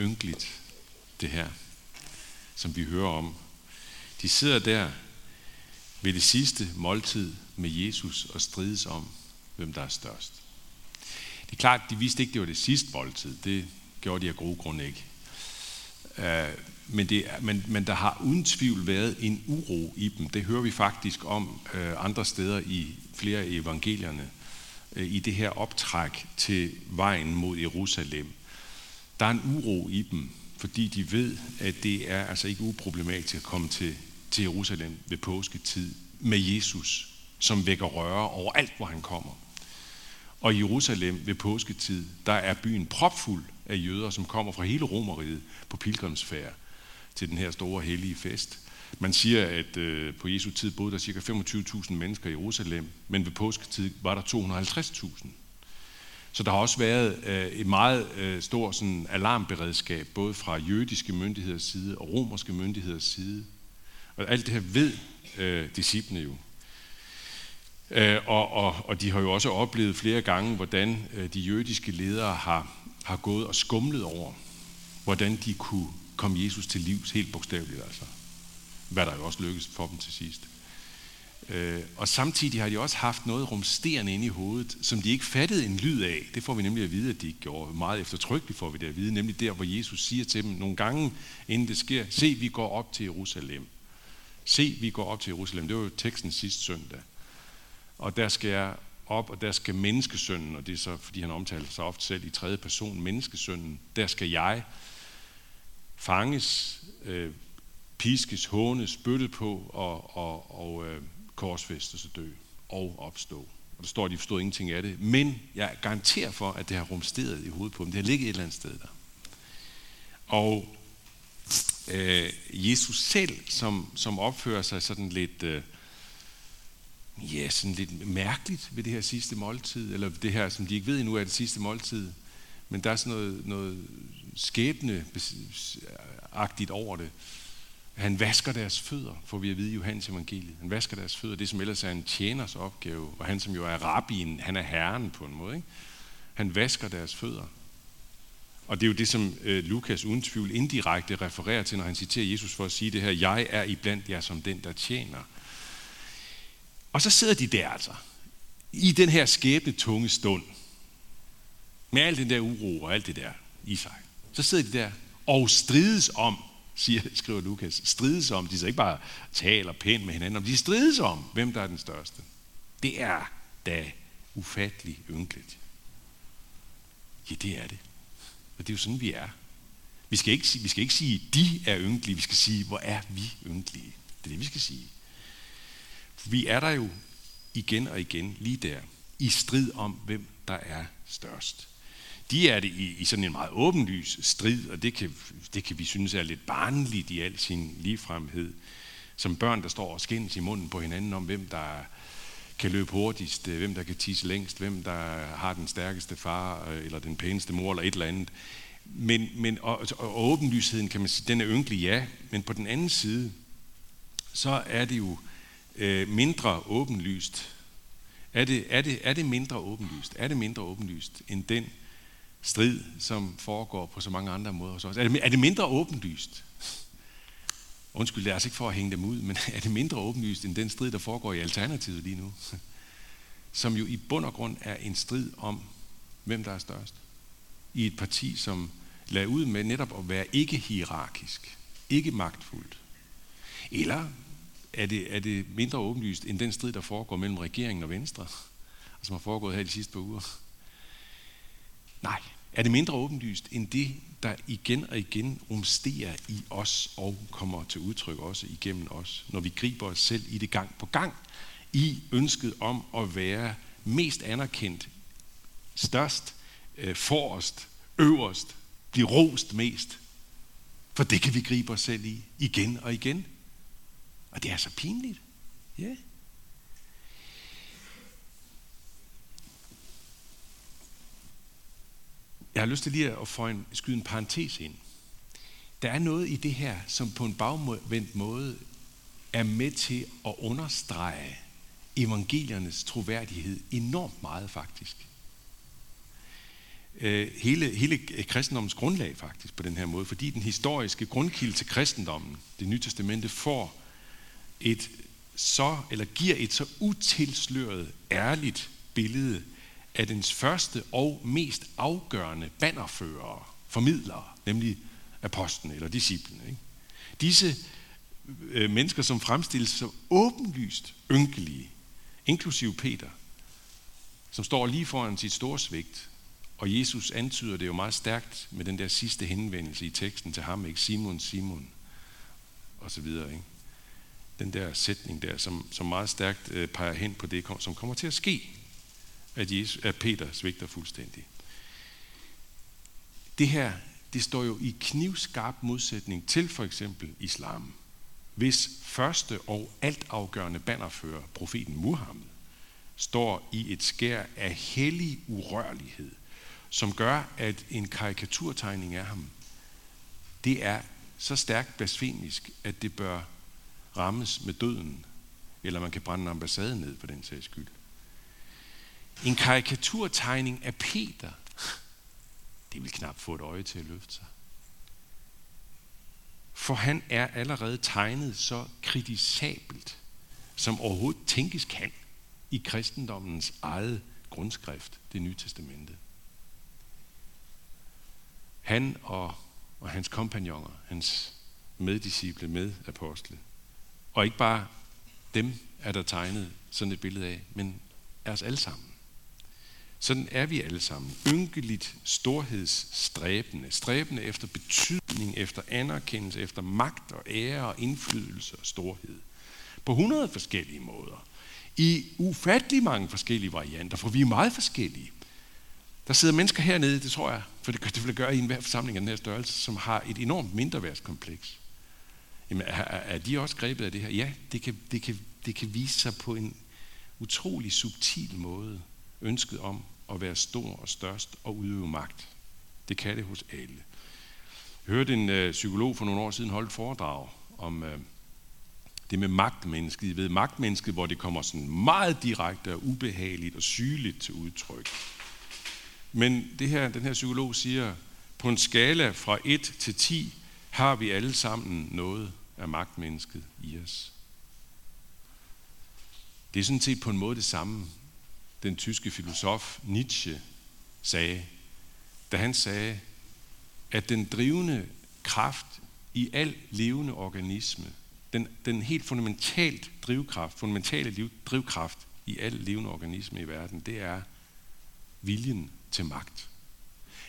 ynkeligt, det her, som vi hører om. De sidder der ved det sidste måltid med Jesus og strides om, hvem der er størst. Det er klart, de vidste ikke, det var det sidste måltid. Det gjorde de af gode grunde ikke. Uh, men, det, men, men der har uden tvivl været en uro i dem. Det hører vi faktisk om uh, andre steder i flere af evangelierne, uh, i det her optræk til vejen mod Jerusalem. Der er en uro i dem, fordi de ved, at det er altså ikke uproblematisk at komme til, til Jerusalem ved påsketid med Jesus, som vækker røre over alt, hvor han kommer. Og i Jerusalem ved påsketid, der er byen propfuld af jøder, som kommer fra hele Romeriet på pilgrimsfærd til den her store hellige fest. Man siger, at øh, på Jesu tid boede der ca. 25.000 mennesker i Jerusalem, men ved påsketid var der 250.000. Så der har også været øh, et meget øh, stort sådan, alarmberedskab, både fra jødiske myndigheders side og romerske myndigheders side. Og alt det her ved øh, disciplene jo. Øh, og, og, og de har jo også oplevet flere gange, hvordan øh, de jødiske ledere har, har gået og skumlet over, hvordan de kunne komme Jesus til livs, helt bogstaveligt altså. Hvad der jo også lykkedes for dem til sidst. Øh, og samtidig har de også haft noget rumsterende inde i hovedet, som de ikke fattede en lyd af. Det får vi nemlig at vide, at de ikke gjorde. Meget eftertrykkeligt får vi det at vide, nemlig der, hvor Jesus siger til dem nogle gange, inden det sker, se, vi går op til Jerusalem. Se, vi går op til Jerusalem. Det var jo teksten sidste søndag. Og der skal jeg op, og der skal menneskesønnen, og det er så, fordi han omtaler sig ofte selv i tredje person, menneskesønnen, der skal jeg fanges, øh, piskes, hånes, spyttet på og, og, og øh, korsfæstes og dø og opstå. Og der står, at de forstod ingenting af det. Men jeg garanterer for, at det har rumsteret i hovedet på dem. Det har ligget et eller andet sted der. Og øh, Jesus selv, som, som opfører sig sådan lidt, øh, ja, sådan lidt mærkeligt ved det her sidste måltid, eller det her, som de ikke ved endnu er det sidste måltid, men der er sådan noget, noget skæbneagtigt over det. Han vasker deres fødder, får vi at vide i Johannes evangeliet. Han vasker deres fødder, det som ellers er en tjeners opgave, og han som jo er rabbien, han er herren på en måde. Ikke? Han vasker deres fødder. Og det er jo det, som øh, Lukas uden tvivl indirekte refererer til, når han citerer Jesus for at sige det her, jeg er iblandt jer som den, der tjener. Og så sidder de der altså, i den her skæbne tunge stund, med al den der uro og alt det der i sig. Så sidder de der og strides om, siger, skriver Lukas, strides om, de så ikke bare taler pænt med hinanden, de strides om, hvem der er den største. Det er da ufattelig ynkeligt. Ja, det er det. Og det er jo sådan, vi er. Vi skal ikke, vi skal ikke sige, de er ynkelige, vi skal sige, hvor er vi ynkelige. Det er det, vi skal sige. For vi er der jo igen og igen, lige der, i strid om, hvem der er størst de er det i, i sådan en meget åbenlys strid, og det kan, det kan vi synes er lidt barnligt i al sin ligefremhed. Som børn, der står og skændes i munden på hinanden om, hvem der kan løbe hurtigst, øh, hvem der kan tisse længst, hvem der har den stærkeste far, øh, eller den pæneste mor, eller et eller andet. Men, men og, og åbenlysheden, kan man sige, den er ynkelig, ja, men på den anden side, så er det jo øh, mindre åbenlyst. Er det, er, det, er det mindre åbenlyst? Er det mindre åbenlyst end den strid, som foregår på så mange andre måder hos os? Er det, er det mindre åbenlyst? Undskyld, det er altså ikke for at hænge dem ud, men er det mindre åbenlyst end den strid, der foregår i Alternativet lige nu? Som jo i bund og grund er en strid om, hvem der er størst. I et parti, som lader ud med netop at være ikke hierarkisk, ikke magtfuldt. Eller er det, er det mindre åbenlyst end den strid, der foregår mellem regeringen og Venstre, og som har foregået her de sidste par uger? Nej, er det mindre åbenlyst end det, der igen og igen rumsterer i os og kommer til udtryk også igennem os, når vi griber os selv i det gang på gang, i ønsket om at være mest anerkendt, størst, øh, forrest, øverst, blive rost mest. For det kan vi gribe os selv i igen og igen. Og det er så pinligt. Ja. Yeah. Jeg har lyst til lige at få en, skyde en parentes ind. Der er noget i det her, som på en bagvendt måde er med til at understrege evangeliernes troværdighed enormt meget faktisk. Øh, hele, hele kristendommens grundlag faktisk på den her måde, fordi den historiske grundkilde til kristendommen, det nye testamente, får et så, eller giver et så utilsløret, ærligt billede af dens første og mest afgørende bannerfører, formidlere, nemlig apostlen eller disciplene. Ikke? Disse øh, mennesker, som fremstilles så åbenlyst ynkelige, inklusive Peter, som står lige foran sit store svigt, og Jesus antyder det jo meget stærkt med den der sidste henvendelse i teksten til ham, ikke? Simon, Simon, og så videre. Ikke? Den der sætning der, som, som meget stærkt øh, peger hen på det, som kommer til at ske, at, Jesus, at Peter svigter fuldstændig. Det her, det står jo i knivskarp modsætning til for eksempel islam, hvis første og altafgørende bannerfører, profeten Muhammed, står i et skær af hellig urørlighed, som gør, at en karikaturtegning af ham, det er så stærkt blasfemisk, at det bør rammes med døden, eller man kan brænde en ambassade ned på den sags skyld. En karikaturtegning af Peter, det vil knap få et øje til at løfte sig. For han er allerede tegnet så kritisabelt, som overhovedet tænkes kan i kristendommens eget grundskrift, det nye testamente. Han og, og hans kompagnoner, hans meddisciple, medapostle, og ikke bare dem er der tegnet sådan et billede af, men er os alle sammen. Sådan er vi alle sammen. Ynkeligt storhedsstræbende. Stræbende efter betydning, efter anerkendelse, efter magt og ære og indflydelse og storhed. På hundrede forskellige måder. I ufattelig mange forskellige varianter, for vi er meget forskellige. Der sidder mennesker hernede, det tror jeg, for det, det vil gøre i enhver forsamling af den her størrelse, som har et enormt mindreværdskompleks. Jamen, er, er de også grebet af det her? Ja, det kan, det, kan, det kan vise sig på en utrolig subtil måde ønsket om at være stor og størst og udøve magt. Det kan det hos alle. Jeg hørte en øh, psykolog for nogle år siden holde et foredrag om øh, det med magtmennesket. I ved magtmennesket, hvor det kommer sådan meget direkte og ubehageligt og sygeligt til udtryk. Men det her, den her psykolog siger, på en skala fra 1 til 10, har vi alle sammen noget af magtmennesket i os. Det er sådan set på en måde det samme, den tyske filosof Nietzsche sagde, da han sagde, at den drivende kraft i al levende organisme, den, den helt fundamentalt drivkraft, fundamentale liv, drivkraft i al levende organisme i verden, det er viljen til magt.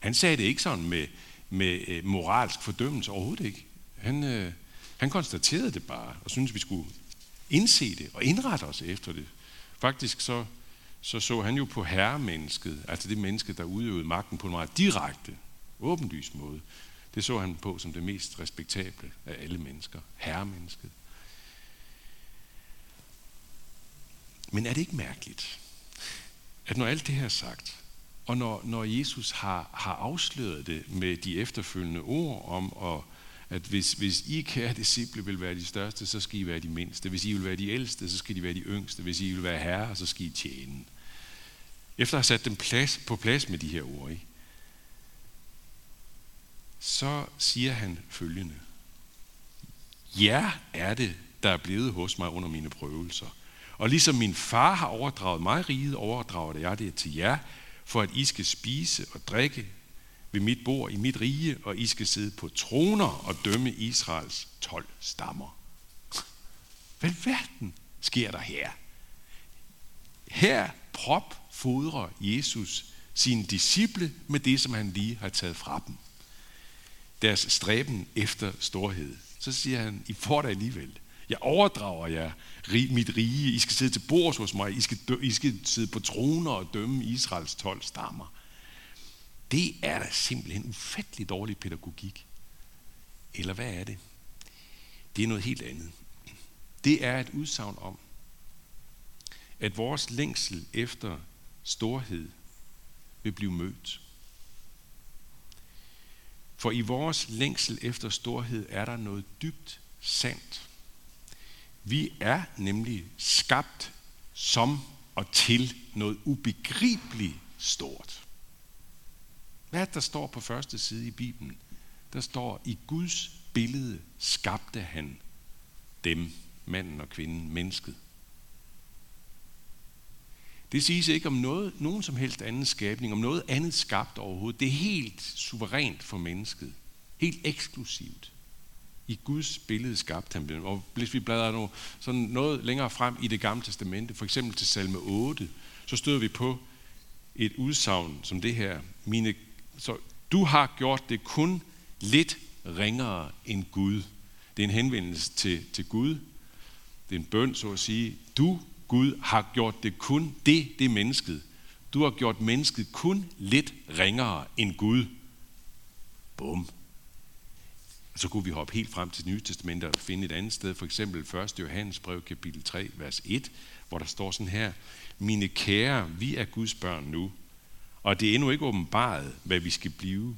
Han sagde det ikke sådan med, med øh, moralsk fordømmelse, overhovedet ikke. Han, øh, han konstaterede det bare, og syntes, vi skulle indse det og indrette os efter det. Faktisk så så så han jo på herremennesket, altså det menneske, der udøvede magten på en meget direkte, åbenlyst måde. Det så han på som det mest respektable af alle mennesker, herremennesket. Men er det ikke mærkeligt, at når alt det her er sagt, og når, når Jesus har, har afsløret det med de efterfølgende ord om, at, at hvis, hvis I, kære disciple, vil være de største, så skal I være de mindste. Hvis I vil være de ældste, så skal de være de yngste. Hvis I vil være herre, så skal I tjene. Efter at have sat dem plads, på plads med de her ord, ikke? så siger han følgende. Ja er det, der er blevet hos mig under mine prøvelser. Og ligesom min far har overdraget mig riget, overdrager jeg det til jer, for at I skal spise og drikke ved mit bord i mit rige, og I skal sidde på troner og dømme Israels 12 stammer. Hvad verden sker der her? Her prop fodrer Jesus sine disciple med det, som han lige har taget fra dem. Deres stræben efter storhed. Så siger han, I får det alligevel. Jeg overdrager jer mit rige. I skal sidde til bords hos mig. I skal, dø, I skal sidde på troner og dømme Israels 12 stammer. Det er da simpelthen ufattelig dårlig pædagogik. Eller hvad er det? Det er noget helt andet. Det er et udsagn om, at vores længsel efter storhed vil blive mødt. For i vores længsel efter storhed er der noget dybt sandt. Vi er nemlig skabt som og til noget ubegribeligt stort. Hvad det, der står på første side i Bibelen? Der står, i Guds billede skabte han dem, manden og kvinden, mennesket. Det siges ikke om noget, nogen som helst anden skabning, om noget andet skabt overhovedet. Det er helt suverænt for mennesket. Helt eksklusivt. I Guds billede skabte han dem. Og hvis vi bladrer nu sådan noget længere frem i det gamle testamente, for eksempel til salme 8, så støder vi på et udsagn som det her. Mine, så du har gjort det kun lidt ringere end Gud. Det er en henvendelse til, til Gud. Det er en bøn, så at sige. Du, Gud, har gjort det kun det, det er mennesket. Du har gjort mennesket kun lidt ringere end Gud. Bum. Så kunne vi hoppe helt frem til Nye testamente og finde et andet sted, for eksempel 1. Johannes brev, kapitel 3, vers 1, hvor der står sådan her, Mine kære, vi er Guds børn nu, og det er endnu ikke åbenbaret, hvad vi skal blive.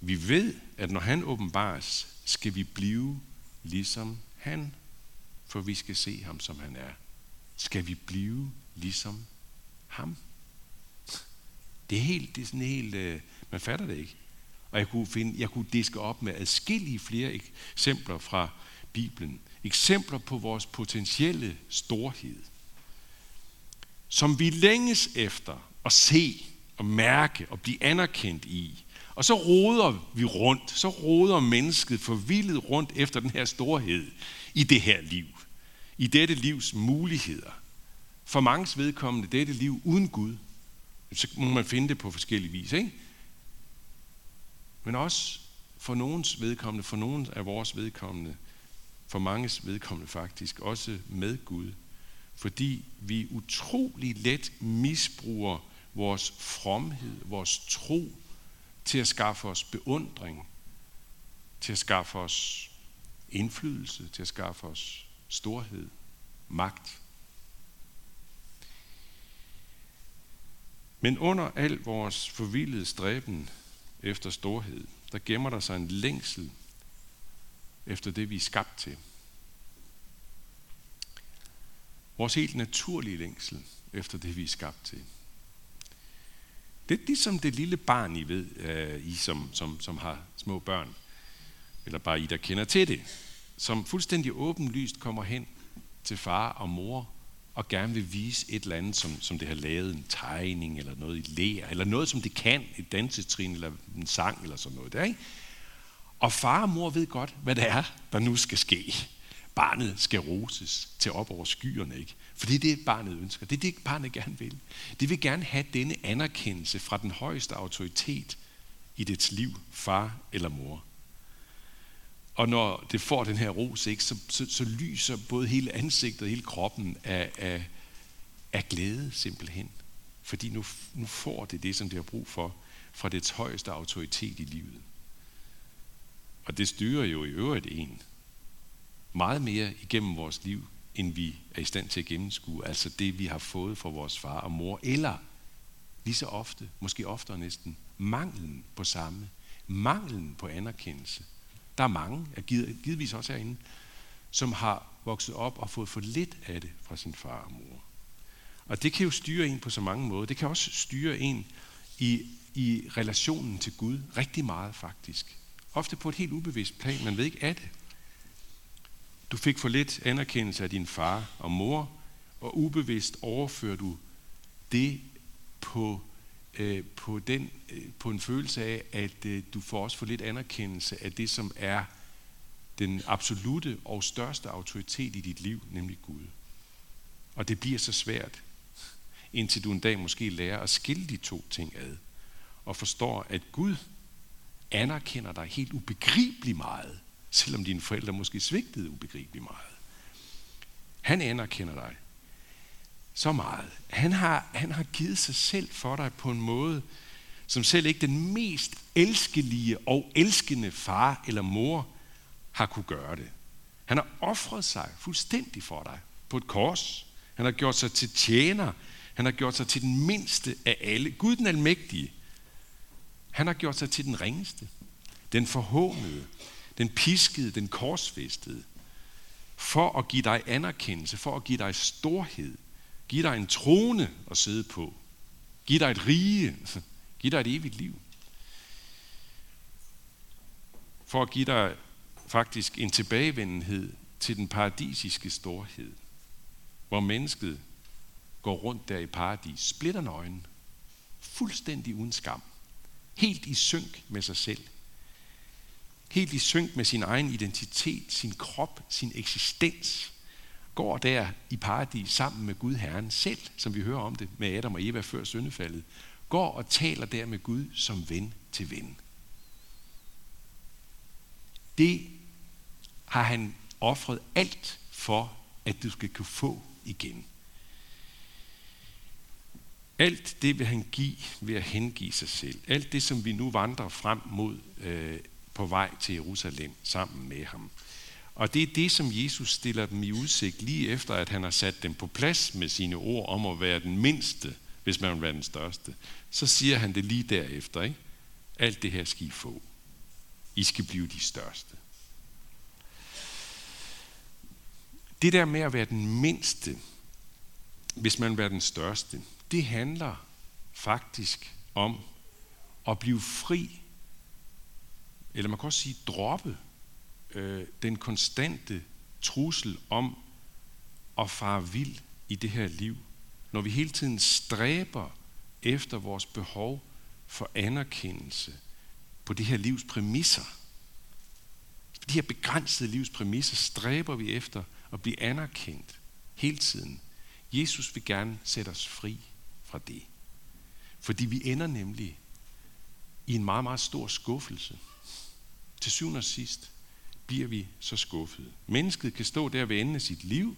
Vi ved, at når han åbenbares, skal vi blive ligesom han, for vi skal se ham, som han er. Skal vi blive ligesom ham? Det er helt, det er sådan helt, øh, man fatter det ikke. Og jeg kunne, finde, jeg kunne diske op med adskillige flere eksempler fra Bibelen. Eksempler på vores potentielle storhed, som vi længes efter at se og mærke og blive anerkendt i. Og så roder vi rundt, så roder mennesket forvildet rundt efter den her storhed i det her liv. I dette livs muligheder. For manges vedkommende dette liv uden Gud. Så må man finde det på forskellige vis, ikke? Men også for nogens vedkommende, for nogen af vores vedkommende, for manges vedkommende faktisk, også med Gud. Fordi vi utrolig let misbruger vores fromhed, vores tro, til at skaffe os beundring, til at skaffe os indflydelse, til at skaffe os storhed, magt. Men under al vores forvildede stræben efter storhed, der gemmer der sig en længsel efter det, vi er skabt til. Vores helt naturlige længsel efter det, vi er skabt til. Det er ligesom det lille barn, I ved, øh, I som, som, som har små børn, eller bare I, der kender til det, som fuldstændig åbenlyst kommer hen til far og mor og gerne vil vise et eller andet, som, som det har lavet, en tegning eller noget i lær, eller noget, som det kan, et dansetrin eller en sang eller sådan noget der, ikke? Og far og mor ved godt, hvad det er, der nu skal ske. Barnet skal roses til op over skyerne, ikke? For det er det, barnet ønsker. Det er det, barnet gerne vil. Det vil gerne have denne anerkendelse fra den højeste autoritet i dets liv, far eller mor. Og når det får den her ros, ikke, så, så, så lyser både hele ansigtet og hele kroppen af, af, af glæde simpelthen. Fordi nu, nu får det det, som det har brug for, fra dets højeste autoritet i livet. Og det styrer jo i øvrigt en meget mere igennem vores liv, end vi er i stand til at gennemskue. Altså det, vi har fået fra vores far og mor. Eller lige så ofte, måske oftere næsten, manglen på samme. Manglen på anerkendelse der er mange, er givetvis også herinde, som har vokset op og fået for lidt af det fra sin far og mor. Og det kan jo styre en på så mange måder. Det kan også styre en i, i relationen til Gud rigtig meget faktisk. Ofte på et helt ubevidst plan, man ved ikke af det. Du fik for lidt anerkendelse af din far og mor, og ubevidst overfører du det på øh, på, den, øh, på en følelse af, at øh, du får også for lidt anerkendelse af det, som er den absolute og største autoritet i dit liv, nemlig Gud. Og det bliver så svært, indtil du en dag måske lærer at skille de to ting ad, og forstår, at Gud anerkender dig helt ubegribeligt meget, selvom dine forældre måske svigtede ubegribeligt meget. Han anerkender dig så meget. Han har, han har givet sig selv for dig på en måde, som selv ikke den mest elskelige og elskende far eller mor har kunne gøre det. Han har offret sig fuldstændig for dig på et kors. Han har gjort sig til tjener. Han har gjort sig til den mindste af alle. Gud den almægtige. Han har gjort sig til den ringeste. Den forhånede. Den piskede. Den korsfæstede. For at give dig anerkendelse. For at give dig storhed Giv dig en trone at sidde på. Giv dig et rige. Giv dig et evigt liv. for at give dig faktisk en tilbagevendenhed til den paradisiske storhed, hvor mennesket går rundt der i paradis, splitter nøgen, fuldstændig uden skam, helt i synk med sig selv, helt i synk med sin egen identitet, sin krop, sin eksistens, går der i paradis sammen med Gud Herren selv, som vi hører om det med Adam og Eva før syndefaldet, går og taler der med Gud som ven til ven. Det har han offret alt for, at du skal kunne få igen. Alt det vil han give ved at hengive sig selv. Alt det, som vi nu vandrer frem mod øh, på vej til Jerusalem sammen med ham. Og det er det, som Jesus stiller dem i udsigt lige efter, at han har sat dem på plads med sine ord om at være den mindste, hvis man vil være den største. Så siger han det lige derefter. Ikke? Alt det her skal I få. I skal blive de største. Det der med at være den mindste, hvis man vil være den største, det handler faktisk om at blive fri, eller man kan også sige droppe øh, den konstante trussel om at fare vild i det her liv, når vi hele tiden stræber efter vores behov for anerkendelse på det her livs præmisser. På de her begrænsede livs præmisser stræber vi efter at blive anerkendt hele tiden. Jesus vil gerne sætte os fri fra det. Fordi vi ender nemlig i en meget, meget stor skuffelse. Til syvende og sidst bliver vi så skuffede. Mennesket kan stå der ved enden af sit liv,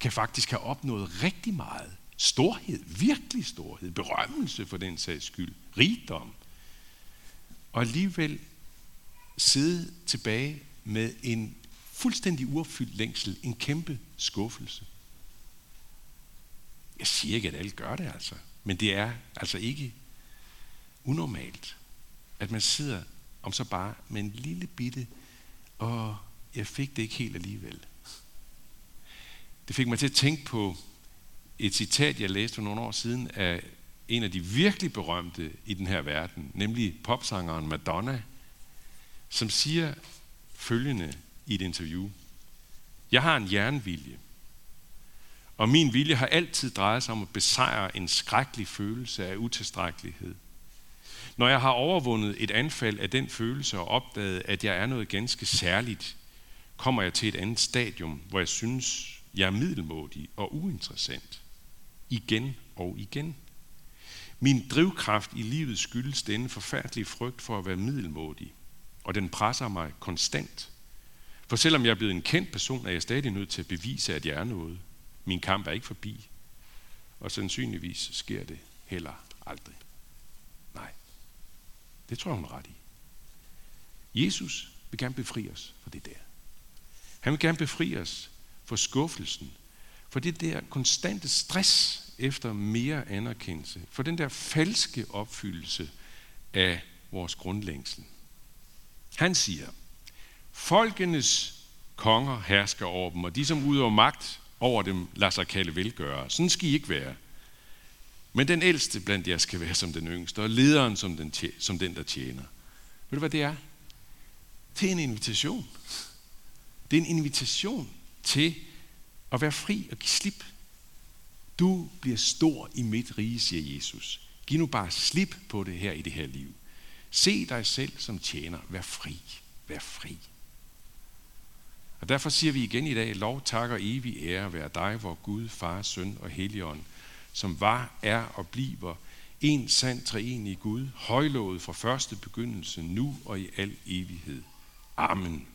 kan faktisk have opnået rigtig meget. Storhed, virkelig storhed, berømmelse for den sags skyld, rigdom. Og alligevel sidde tilbage med en fuldstændig uopfyldt længsel, en kæmpe skuffelse. Jeg siger ikke, at alle gør det altså, men det er altså ikke unormalt, at man sidder om så bare med en lille bitte, og jeg fik det ikke helt alligevel. Det fik mig til at tænke på et citat, jeg læste for nogle år siden af en af de virkelig berømte i den her verden, nemlig popsangeren Madonna, som siger følgende i et interview. Jeg har en jernvilje, og min vilje har altid drejet sig om at besejre en skrækkelig følelse af utilstrækkelighed. Når jeg har overvundet et anfald af den følelse og opdaget, at jeg er noget ganske særligt, kommer jeg til et andet stadium, hvor jeg synes, jeg er middelmådig og uinteressant. Igen og igen. Min drivkraft i livet skyldes denne forfærdelige frygt for at være middelmådig, og den presser mig konstant. For selvom jeg er blevet en kendt person, er jeg stadig nødt til at bevise, at jeg er noget. Min kamp er ikke forbi, og sandsynligvis sker det heller aldrig. Det tror jeg, hun er ret i. Jesus vil gerne befri os fra det der. Han vil gerne befri os for skuffelsen, for det der konstante stress efter mere anerkendelse, for den der falske opfyldelse af vores grundlængsel. Han siger, folkenes konger hersker over dem, og de som udøver magt over dem lader sig kalde velgøre. Sådan skal I ikke være. Men den ældste blandt jer skal være som den yngste, og lederen som den, som den der tjener. Ved du, hvad det er? Det er en invitation. Det er en invitation til at være fri og give slip. Du bliver stor i mit rige, siger Jesus. Giv nu bare slip på det her i det her liv. Se dig selv som tjener. Vær fri. Vær fri. Og derfor siger vi igen i dag, lov, tak og evig ære være dig, hvor Gud, Far, Søn og Helligånd, som var, er og bliver en sand treenig Gud, højlovet fra første begyndelse, nu og i al evighed. Amen.